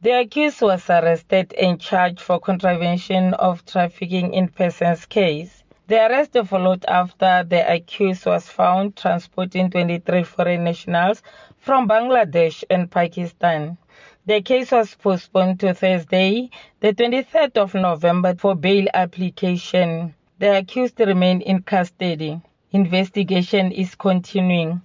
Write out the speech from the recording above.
The accused was arrested and charged for contravention of trafficking in persons case. The arrest followed after the accused was found transporting 23 foreign nationals from Bangladesh and Pakistan. The case was postponed to Thursday, the 23rd of November for bail application. The accused remain in custody. Investigation is continuing.